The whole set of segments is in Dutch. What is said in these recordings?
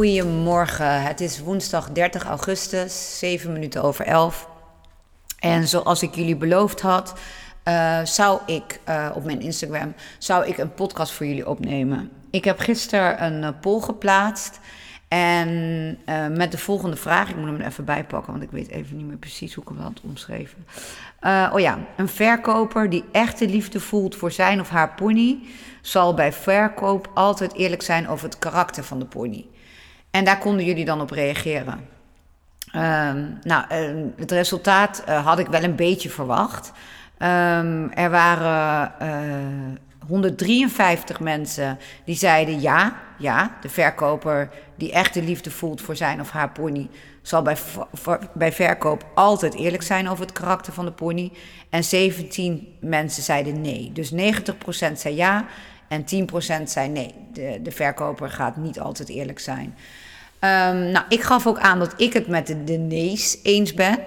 Goedemorgen, het is woensdag 30 augustus, 7 minuten over 11. En zoals ik jullie beloofd had, uh, zou ik uh, op mijn Instagram zou ik een podcast voor jullie opnemen. Ik heb gisteren een uh, poll geplaatst. En met de volgende vraag, ik moet hem er even bijpakken, want ik weet even niet meer precies hoe ik hem had omschreven. oh ja, een verkoper die echte liefde voelt voor zijn of haar pony, zal bij verkoop altijd eerlijk zijn over het karakter van de pony. En daar konden jullie dan op reageren. Ehm, nou, het resultaat had ik wel een beetje verwacht. Um, er waren uh, eh, 153 mensen die zeiden ja, ja, de verkoper die echt de liefde voelt voor zijn of haar pony, zal bij, bij verkoop altijd eerlijk zijn over het karakter van de pony. En 17 mensen zeiden nee. Dus 90% zei ja en 10% zei nee. De, de verkoper gaat niet altijd eerlijk zijn. Um, nou, ik gaf ook aan dat ik het met de, de eens ben.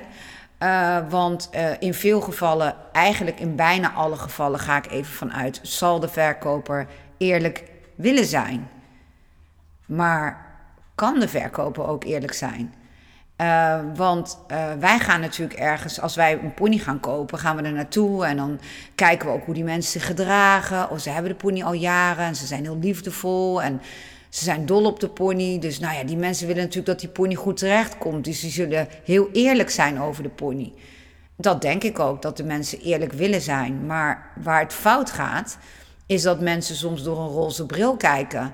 Uh, want uh, in veel gevallen, eigenlijk in bijna alle gevallen, ga ik even vanuit, zal de verkoper eerlijk willen zijn. Maar kan de verkoper ook eerlijk zijn? Uh, want wij gaan natuurlijk ergens, als wij een pony gaan kopen, gaan we er naartoe en dan kijken we ook hoe die mensen zich gedragen. Of oh, ze hebben de pony al jaren en ze zijn heel liefdevol en ze zijn dol op de pony. Dus nou ja, die mensen willen natuurlijk dat die pony goed terechtkomt. Dus die zullen heel eerlijk zijn over de pony. Dat denk ik ook, dat de mensen eerlijk willen zijn. Maar waar het fout gaat, is dat mensen soms door een roze bril kijken.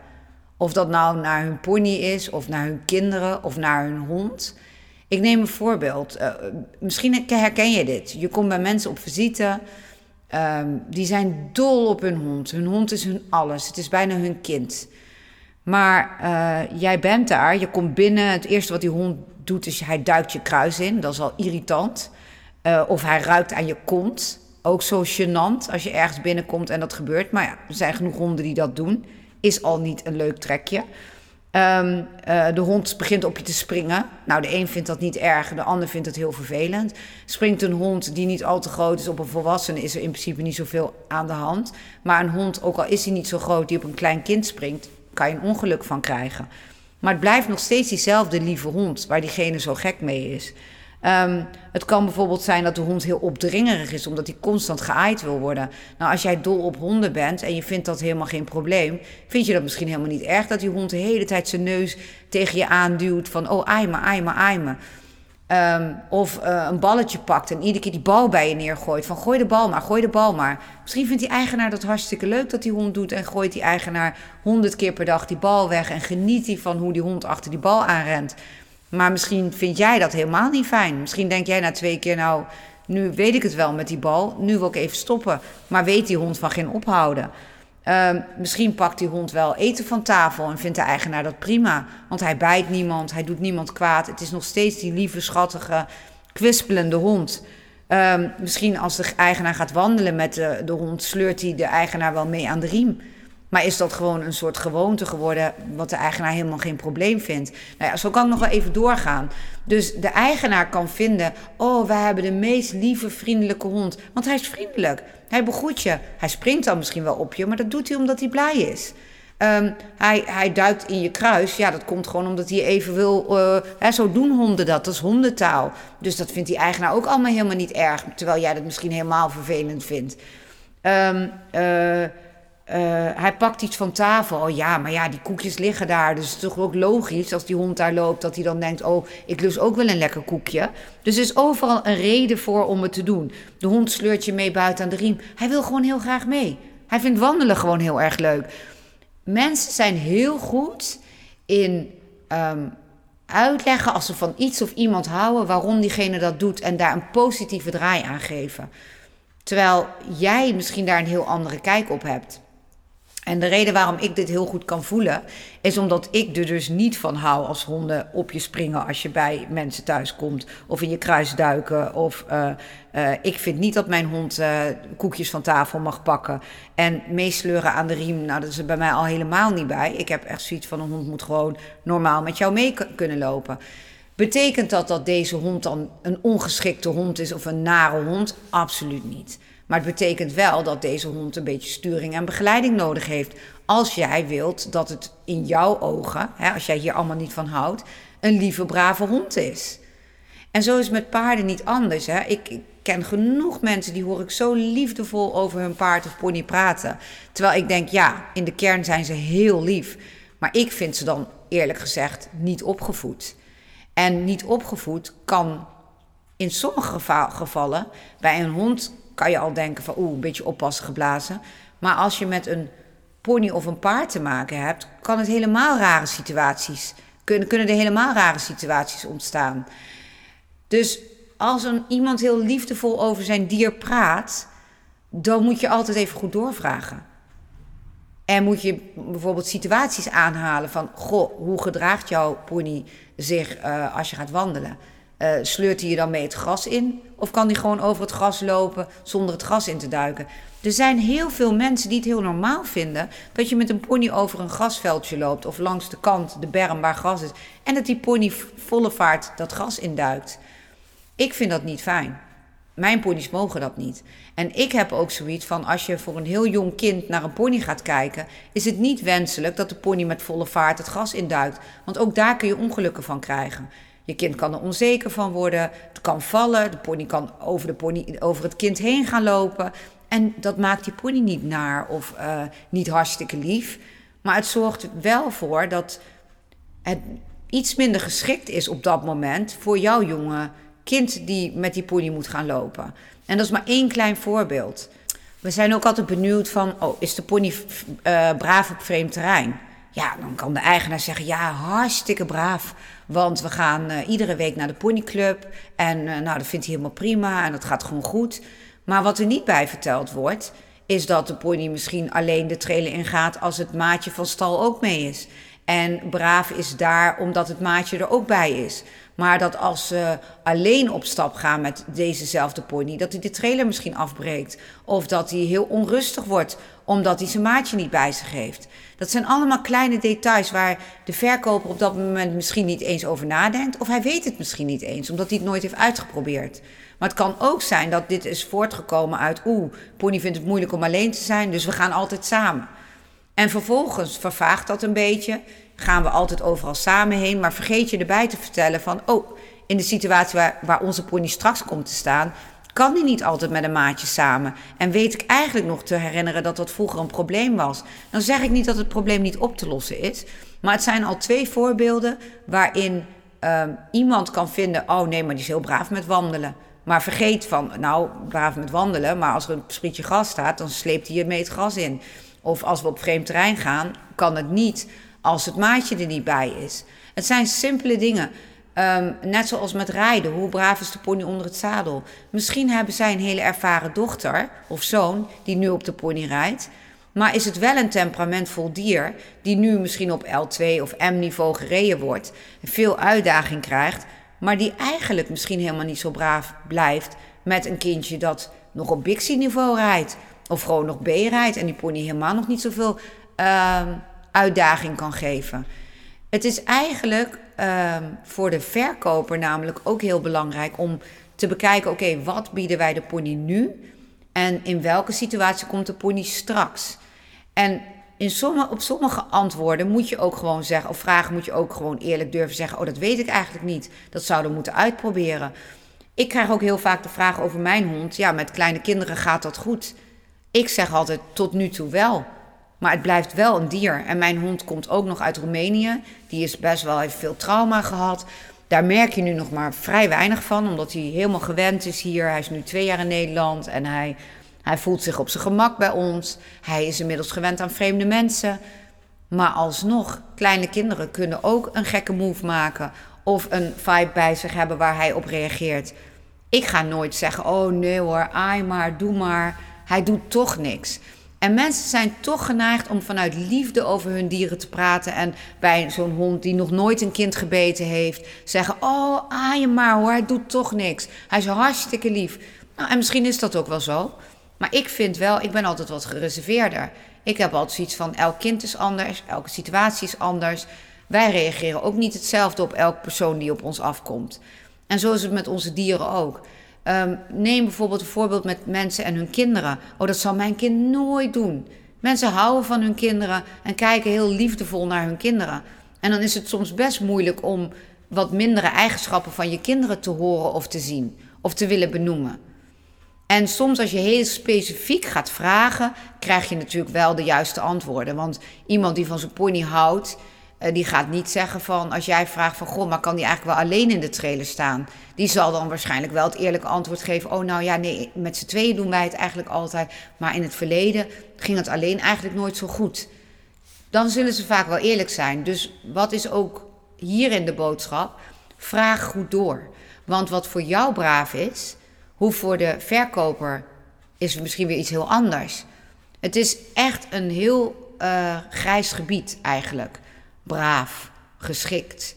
Of dat nou naar hun pony is, of naar hun kinderen, of naar hun hond. Ik neem een voorbeeld. Uh, misschien herken je dit. Je komt bij mensen op visite. Um, die zijn dol op hun hond. Hun hond is hun alles. Het is bijna hun kind. Maar uh, jij bent daar, je komt binnen. Het eerste wat die hond doet is hij duikt je kruis in. Dat is al irritant. Uh, of hij ruikt aan je kont. Ook zo gênant als je ergens binnenkomt en dat gebeurt. Maar ja, er zijn genoeg honden die dat doen. Is al niet een leuk trekje. Um, uh, de hond begint op je te springen. Nou, de een vindt dat niet erg, de ander vindt het heel vervelend. Springt een hond die niet al te groot is op een volwassene, is er in principe niet zoveel aan de hand. Maar een hond, ook al is hij niet zo groot, die op een klein kind springt, kan je een ongeluk van krijgen. Maar het blijft nog steeds diezelfde lieve hond waar diegene zo gek mee is. Um, het kan bijvoorbeeld zijn dat de hond heel opdringerig is, omdat hij constant geaaid wil worden. Nou, als jij dol op honden bent en je vindt dat helemaal geen probleem, vind je dat misschien helemaal niet erg dat die hond de hele tijd zijn neus tegen je aanduwt van, oh, aai me, aai me, aai me. Um, of uh, een balletje pakt en iedere keer die bal bij je neergooit. Van gooi de bal maar, gooi de bal maar. Misschien vindt die eigenaar dat hartstikke leuk dat die hond doet. En gooit die eigenaar honderd keer per dag die bal weg. En geniet hij van hoe die hond achter die bal aanrent. Maar misschien vind jij dat helemaal niet fijn. Misschien denk jij na twee keer, nou, nu weet ik het wel met die bal. Nu wil ik even stoppen. Maar weet die hond van geen ophouden. Uh, misschien pakt die hond wel eten van tafel en vindt de eigenaar dat prima. Want hij bijt niemand, hij doet niemand kwaad. Het is nog steeds die lieve, schattige, kwispelende hond. Uh, misschien als de eigenaar gaat wandelen met de, de hond, sleurt hij de eigenaar wel mee aan de riem. Maar is dat gewoon een soort gewoonte geworden, wat de eigenaar helemaal geen probleem vindt? Nou ja, zo kan ik nog wel even doorgaan. Dus de eigenaar kan vinden: oh, wij hebben de meest lieve, vriendelijke hond. Want hij is vriendelijk. Hij begroet je. Hij springt dan misschien wel op je, maar dat doet hij omdat hij blij is. Um, hij, hij duikt in je kruis. Ja, dat komt gewoon omdat hij even wil. Uh, hè, zo doen honden dat. Dat is hondentaal. Dus dat vindt die eigenaar ook allemaal helemaal niet erg. Terwijl jij dat misschien helemaal vervelend vindt. Um, uh, hij pakt iets van tafel. Oh ja, maar ja, die koekjes liggen daar. Dus het is toch ook logisch als die hond daar loopt, dat hij dan denkt: Oh, ik lust ook wel een lekker koekje. Dus er is overal een reden voor om het te doen. De hond sleurt je mee buiten aan de riem. Hij wil gewoon heel graag mee. Hij vindt wandelen gewoon heel erg leuk. Mensen zijn heel goed in ehm, uitleggen als ze van iets of iemand houden, waarom diegene dat doet en daar een positieve draai aan geven. Terwijl jij misschien daar een heel andere kijk op hebt. En de reden waarom ik dit heel goed kan voelen, is omdat ik er dus niet van hou als honden op je springen als je bij mensen thuis komt. Of in je kruis duiken. Of uh, uh, ik vind niet dat mijn hond uh, koekjes van tafel mag pakken. En meesleuren aan de riem, nou dat is er bij mij al helemaal niet bij. Ik heb echt zoiets van een hond moet gewoon normaal met jou mee kunnen lopen. Betekent dat dat deze hond dan een ongeschikte hond is of een nare hond? Absoluut niet. Maar het betekent wel dat deze hond een beetje sturing en begeleiding nodig heeft. Als jij wilt dat het in jouw ogen, hè, als jij hier allemaal niet van houdt, een lieve, brave hond is. En zo is het met paarden niet anders. Hè. Ik, ik ken genoeg mensen die hoor ik zo liefdevol over hun paard of pony praten. Terwijl ik denk, ja, in de kern zijn ze heel lief. Maar ik vind ze dan eerlijk gezegd niet opgevoed. En niet opgevoed kan in sommige gevallen bij een hond kan je al denken van oeh, een beetje oppassen geblazen. Maar als je met een pony of een paard te maken hebt, kan het helemaal rare situaties. Kunnen, kunnen er helemaal rare situaties ontstaan. Dus als een, iemand heel liefdevol over zijn dier praat, dan moet je altijd even goed doorvragen. En moet je bijvoorbeeld situaties aanhalen van: Goh, hoe gedraagt jouw pony zich uh, als je gaat wandelen? Uh, sleurt hij je dan mee het gras in? Of kan hij gewoon over het gras lopen zonder het gras in te duiken? Er zijn heel veel mensen die het heel normaal vinden dat je met een pony over een grasveldje loopt of langs de kant, de berm waar gras is, en dat die pony volle vaart dat gras induikt. Ik vind dat niet fijn. Mijn ponies mogen dat niet. En ik heb ook zoiets van: als je voor een heel jong kind naar een pony gaat kijken, is het niet wenselijk dat de pony met volle vaart het gras induikt. Want ook daar kun je ongelukken van krijgen. Je kind kan er onzeker van worden. Het kan vallen. De pony kan over, de pony, over het kind heen gaan lopen. En dat maakt die pony niet naar of uh, niet hartstikke lief. Maar het zorgt wel voor dat het iets minder geschikt is op dat moment voor jouw jonge kind die met die pony moet gaan lopen. En dat is maar één klein voorbeeld. We zijn ook altijd benieuwd van, oh, is de pony uh, braaf op vreemd terrein? Ja, dan kan de eigenaar zeggen, ja, hartstikke braaf. Want we gaan uh, iedere week naar de ponyclub. En uh, nou, dat vindt hij helemaal prima en dat gaat gewoon goed. Maar wat er niet bij verteld wordt, is dat de pony misschien alleen de trailer ingaat als het maatje van stal ook mee is. En braaf is daar omdat het maatje er ook bij is. Maar dat als ze alleen op stap gaan met dezezelfde pony, dat hij de trailer misschien afbreekt. Of dat hij heel onrustig wordt omdat hij zijn maatje niet bij zich heeft. Dat zijn allemaal kleine details waar de verkoper op dat moment misschien niet eens over nadenkt. Of hij weet het misschien niet eens, omdat hij het nooit heeft uitgeprobeerd. Maar het kan ook zijn dat dit is voortgekomen uit, oeh, Pony vindt het moeilijk om alleen te zijn, dus we gaan altijd samen. En vervolgens vervaagt dat een beetje, gaan we altijd overal samen heen, maar vergeet je erbij te vertellen van, oh, in de situatie waar, waar onze pony straks komt te staan, kan hij niet altijd met een maatje samen. En weet ik eigenlijk nog te herinneren dat dat vroeger een probleem was. Dan zeg ik niet dat het probleem niet op te lossen is. Maar het zijn al twee voorbeelden waarin um, iemand kan vinden: oh nee, maar die is heel braaf met wandelen. Maar vergeet van, nou, braaf met wandelen, maar als er een sprietje gras staat, dan sleept hij je mee het gras in. Of als we op vreemd terrein gaan, kan het niet als het maatje er niet bij is. Het zijn simpele dingen. Um, net zoals met rijden. Hoe braaf is de pony onder het zadel? Misschien hebben zij een hele ervaren dochter of zoon die nu op de pony rijdt. Maar is het wel een temperamentvol dier die nu misschien op L2 of M-niveau gereden wordt, veel uitdaging krijgt, maar die eigenlijk misschien helemaal niet zo braaf blijft met een kindje dat nog op Bixie-niveau rijdt of gewoon nog B rijdt en die pony helemaal nog niet zoveel uh, uitdaging kan geven. Het is eigenlijk um, voor de verkoper namelijk ook heel belangrijk om te bekijken: oké, wat bieden wij de pony nu? En in welke situatie komt de pony straks? En in sommige, op sommige antwoorden moet je ook gewoon zeggen, of vragen moet je ook gewoon eerlijk durven zeggen: Oh, dat weet ik eigenlijk niet. Dat zouden we moeten uitproberen. Ik krijg ook heel vaak de vraag over mijn hond: Ja, met kleine kinderen gaat dat goed. Ik zeg altijd: Tot nu toe wel. Maar het blijft wel een dier. En mijn hond komt ook nog uit Roemenië. Die is best wel, heeft veel trauma gehad. Daar merk je nu nog maar vrij weinig van, omdat hij helemaal gewend is hier. Hij is nu twee jaar in Nederland en hij, hij voelt zich op zijn gemak bij ons. Hij is inmiddels gewend aan vreemde mensen. Maar alsnog, kleine kinderen kunnen ook een gekke move maken of een vibe bij zich hebben waar hij op reageert. Ik ga nooit zeggen: Oh nee hoor, ai maar, doe maar. Hij doet toch niks. En mensen zijn toch geneigd om vanuit liefde over hun dieren te praten. En bij zo'n hond die nog nooit een kind gebeten heeft, zeggen: Oh, aai maar hoor, hij doet toch niks. Hij is hartstikke lief. Nou, en misschien is dat ook wel zo. Maar ik vind wel, ik ben altijd wat gereserveerder. Ik heb altijd zoiets van: elk kind is anders, elke situatie is anders. Wij reageren ook niet hetzelfde op elke persoon die op ons afkomt. En zo is het met onze dieren ook. Um, neem bijvoorbeeld een voorbeeld met mensen en hun kinderen. Oh, dat zal mijn kind nooit doen. Mensen houden van hun kinderen en kijken heel liefdevol naar hun kinderen. En dan is het soms best moeilijk om wat mindere eigenschappen van je kinderen te horen of te zien of te willen benoemen. En soms als je heel specifiek gaat vragen, krijg je natuurlijk wel de juiste antwoorden. Want iemand die van zijn pony houdt, uh, die gaat niet zeggen van, als jij vraagt van, goh, maar kan die eigenlijk wel alleen in de trailer staan? Die zal dan waarschijnlijk wel het eerlijke antwoord geven, oh nou ja, nee, met z'n tweeën doen wij het eigenlijk altijd. Maar in het verleden ging het alleen eigenlijk nooit zo goed. Dan zullen ze vaak wel eerlijk zijn. Dus wat is ook hierin de boodschap? Vraag goed door. Want wat voor jou braaf is, hoe voor de verkoper is misschien weer iets heel anders. Het is echt een heel uh, grijs gebied eigenlijk braaf, geschikt,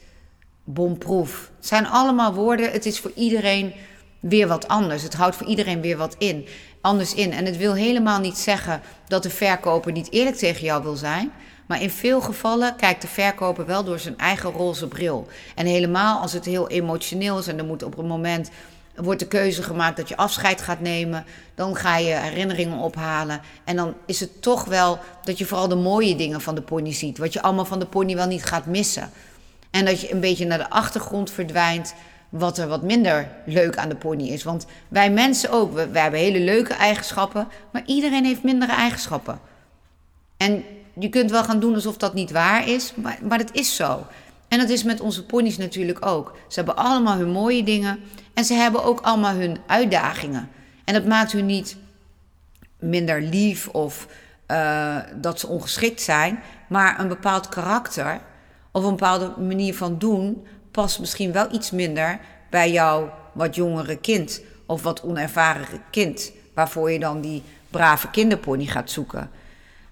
bomproef. Het zijn allemaal woorden. Het is voor iedereen weer wat anders. Het houdt voor iedereen weer wat in, anders in. En het wil helemaal niet zeggen dat de verkoper niet eerlijk tegen jou wil zijn. Maar in veel gevallen kijkt de verkoper wel door zijn eigen roze bril. En helemaal als het heel emotioneel is en er moet op een moment wordt de keuze gemaakt dat je afscheid gaat nemen. Dan ga je herinneringen ophalen. En dan is het toch wel dat je vooral de mooie dingen van de pony ziet. Wat je allemaal van de pony wel niet gaat missen. En dat je een beetje naar de achtergrond verdwijnt. Wat er wat minder leuk aan de pony is. Want wij mensen ook, we, hebben hele leuke eigenschappen. Maar iedereen heeft mindere eigenschappen. En je kunt wel gaan doen alsof dat niet waar is. Maar, maar het is zo. En dat is met onze ponies natuurlijk ook. Ze hebben allemaal hun mooie dingen. En ze hebben ook allemaal hun uitdagingen. En dat maakt hun niet minder lief of uh, dat ze ongeschikt zijn. Maar een bepaald karakter of een bepaalde manier van doen past misschien wel iets minder bij jouw wat jongere kind of wat onervaren kind. Waarvoor je dan die brave kinderpony gaat zoeken.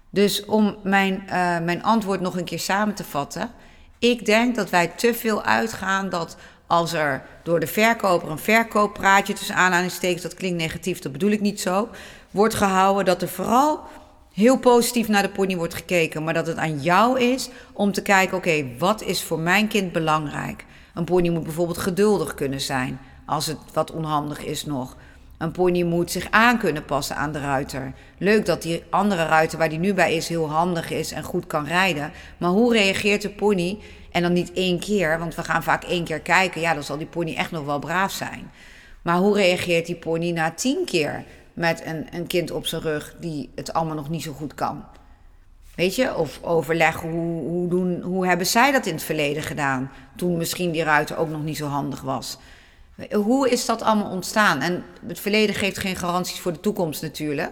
Dus om mijn, uh, mijn antwoord nog een keer samen te vatten. Ik denk dat wij te veel uitgaan dat als er door de verkoper een verkooppraatje tussen aanhalingstekens, dat klinkt negatief, dat bedoel ik niet zo, wordt gehouden, dat er vooral heel positief naar de pony wordt gekeken, maar dat het aan jou is om te kijken, oké, wat is voor mijn kind belangrijk? Een pony moet bijvoorbeeld geduldig kunnen zijn, als het wat onhandig is nog. Een pony moet zich aan kunnen passen aan de ruiter. Leuk dat die andere ruiter waar die nu bij is heel handig is en goed kan rijden. Maar hoe reageert de pony en dan niet één keer, want we gaan vaak één keer kijken. Ja, dan zal die pony echt nog wel braaf zijn. Maar hoe reageert die pony na tien keer met een, een kind op zijn rug die het allemaal nog niet zo goed kan? Weet je, of overleggen hoe, hoe, doen, hoe hebben zij dat in het verleden gedaan? Toen misschien die ruiter ook nog niet zo handig was. Hoe is dat allemaal ontstaan? En het verleden geeft geen garanties voor de toekomst natuurlijk.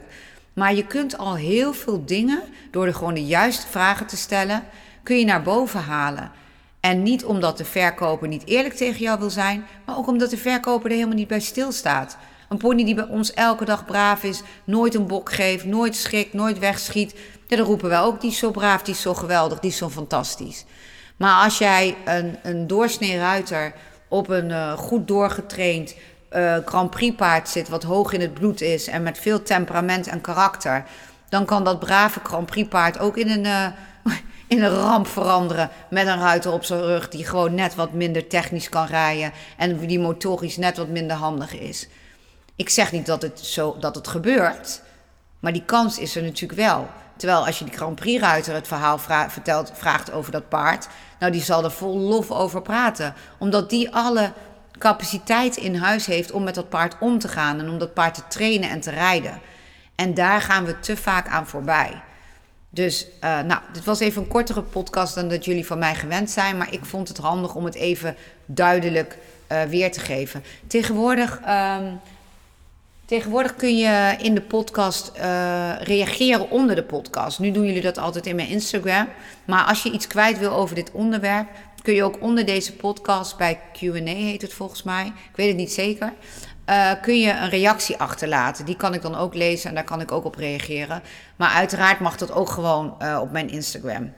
Maar je kunt al heel veel dingen, door er gewoon de juiste vragen te stellen, kun je naar boven halen. En niet omdat de verkoper niet eerlijk tegen jou wil zijn, maar ook omdat de verkoper er helemaal niet bij stilstaat. Een pony die bij ons elke dag braaf is, nooit een bok geeft, nooit schrikt, nooit wegschiet. Ja, dan roepen wij ook, die is zo braaf, die is zo geweldig, die is zo fantastisch. Maar als jij een, een doorsnee ruiter op een uh, goed doorgetraind uh, Grand Prix paard zit, wat hoog in het bloed is en met veel temperament en karakter, dan kan dat brave Grand Prix paard ook in een, uh, in een ramp veranderen met een ruiter op zijn rug die gewoon net wat minder technisch kan rijden en die motorisch net wat minder handig is. Ik zeg niet dat het, zo, dat het gebeurt, maar die kans is er natuurlijk wel. Terwijl als je die Grand Prix-ruiter het verhaal vertelt, vraagt over dat paard, nou die zal er vol lof over praten. Omdat die alle capaciteit in huis heeft om met dat paard om te gaan en om dat paard te trainen en te rijden. En daar gaan we te vaak aan voorbij. Dus, uh, nou, dit was even een kortere podcast dan dat jullie van mij gewend zijn. Maar ik vond het handig om het even duidelijk uh, weer te geven. Tegenwoordig um, Tegenwoordig kun je in de podcast eh, reageren onder de podcast. Nu doen jullie dat altijd in mijn Instagram. Maar als je iets kwijt wil over dit onderwerp, kun je ook onder deze podcast bij QA heet het volgens mij. Ik weet het niet zeker. Uh, kun je een reactie achterlaten. Die kan ik dan ook lezen en daar kan ik ook op reageren. Maar uiteraard mag dat ook gewoon uh, op mijn Instagram.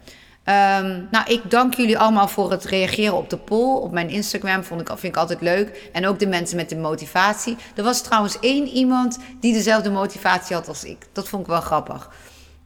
Um, nou, ik dank jullie allemaal voor het reageren op de poll. Op mijn Instagram vond ik, vind ik altijd leuk. En ook de mensen met de motivatie. Er was trouwens één iemand die dezelfde motivatie had als ik. Dat vond ik wel grappig.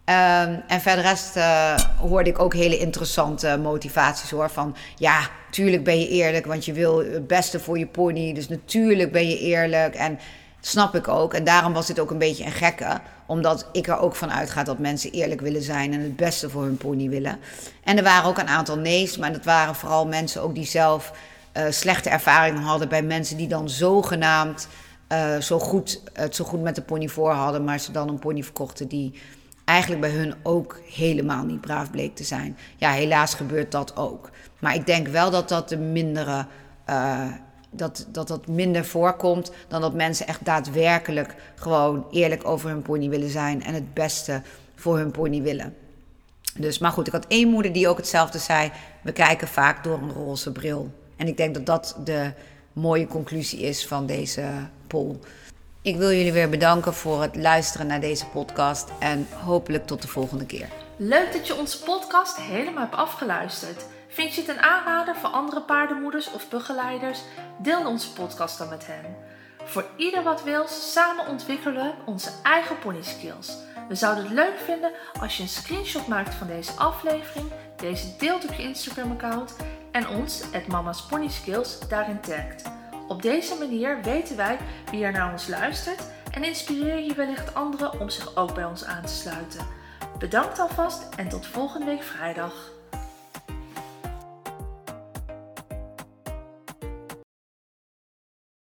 Um, en verder rest uh, hoorde ik ook hele interessante motivaties hoor. Van ja, tuurlijk ben je eerlijk, want je wil het beste voor je pony. Dus natuurlijk ben je eerlijk. En snap ik ook. En daarom was dit ook een beetje een gekke omdat ik er ook van uitga dat mensen eerlijk willen zijn en het beste voor hun pony willen. En er waren ook een aantal nee's, maar dat waren vooral mensen ook die zelf uh, slechte ervaringen hadden bij mensen die dan zogenaamd uh, zo goed, het zo goed met de pony voor hadden, maar ze dan een pony verkochten die eigenlijk bij hun ook helemaal niet braaf bleek te zijn. Ja, helaas gebeurt dat ook. Maar ik denk wel dat dat de mindere uh, dat, dat dat minder voorkomt dan dat mensen echt daadwerkelijk gewoon eerlijk over hun pony willen zijn en het beste voor hun pony willen. Dus, maar goed, ik had één moeder die ook hetzelfde zei: we kijken vaak door een roze bril. En ik denk dat dat de mooie conclusie is van deze poll. Ik wil jullie weer bedanken voor het luisteren naar deze podcast en hopelijk tot de volgende keer. Leuk dat je onze podcast helemaal hebt afgeluisterd. Vind je het een aanrader voor andere paardenmoeders of begeleiders? Deel onze podcast dan met hen. Voor ieder wat wil, samen ontwikkelen we onze eigen pony skills. We zouden het leuk vinden als je een screenshot maakt van deze aflevering, deze deelt op je Instagram account en ons, het Mama's Pony Skills, daarin tagt. Op deze manier weten wij wie er naar ons luistert en inspireer je wellicht anderen om zich ook bij ons aan te sluiten. Bedankt alvast en tot volgende week vrijdag.